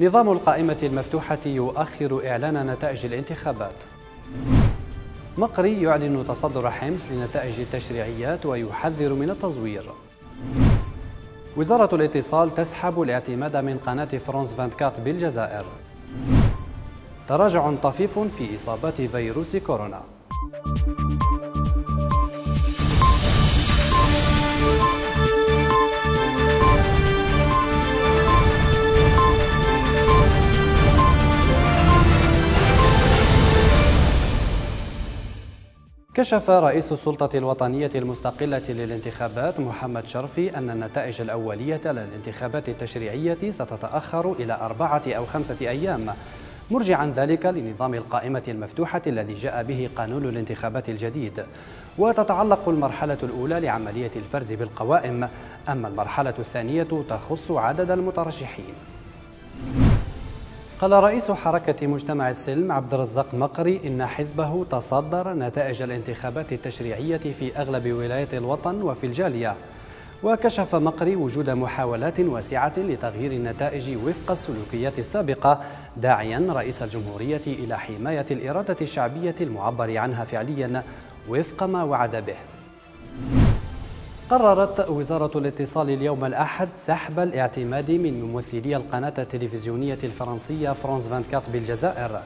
نظام القائمة المفتوحة يؤخر إعلان نتائج الانتخابات. مقري يعلن تصدر حمص لنتائج التشريعيات ويحذر من التزوير. وزارة الاتصال تسحب الاعتماد من قناة فرانس 24 بالجزائر. تراجع طفيف في إصابات فيروس كورونا. كشف رئيس السلطة الوطنية المستقلة للانتخابات محمد شرفي أن النتائج الأولية للانتخابات التشريعية ستتأخر إلى أربعة أو خمسة أيام. مرجعا ذلك لنظام القائمة المفتوحة الذي جاء به قانون الانتخابات الجديد. وتتعلق المرحلة الأولى لعملية الفرز بالقوائم أما المرحلة الثانية تخص عدد المترشحين. قال رئيس حركة مجتمع السلم عبد الرزاق مقري إن حزبه تصدر نتائج الانتخابات التشريعية في أغلب ولايات الوطن وفي الجالية. وكشف مقري وجود محاولات واسعة لتغيير النتائج وفق السلوكيات السابقة داعيا رئيس الجمهورية إلى حماية الإرادة الشعبية المعبر عنها فعليا وفق ما وعد به. قررت وزارة الاتصال اليوم الأحد سحب الاعتماد من ممثلي القناة التلفزيونية الفرنسية فرانس 24 بالجزائر.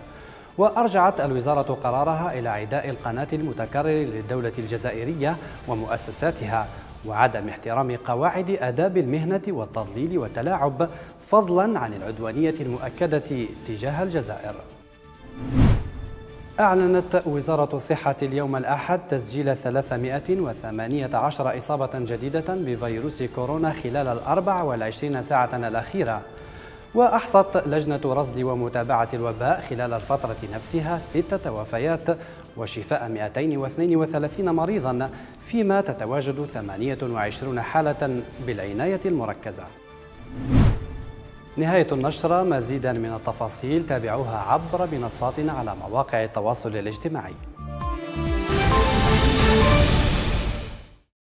وأرجعت الوزارة قرارها إلى عداء القناة المتكرر للدولة الجزائرية ومؤسساتها. وعدم احترام قواعد آداب المهنة والتضليل والتلاعب فضلا عن العدوانية المؤكدة تجاه الجزائر. أعلنت وزارة الصحة اليوم الأحد تسجيل 318 إصابة جديدة بفيروس كورونا خلال الأربع والعشرين ساعة الأخيرة وأحصت لجنة رصد ومتابعة الوباء خلال الفترة نفسها ستة وفيات وشفاء 232 مريضا فيما تتواجد 28 حالة بالعناية المركزة. نهاية النشرة مزيدا من التفاصيل تابعوها عبر منصاتنا على مواقع التواصل الاجتماعي.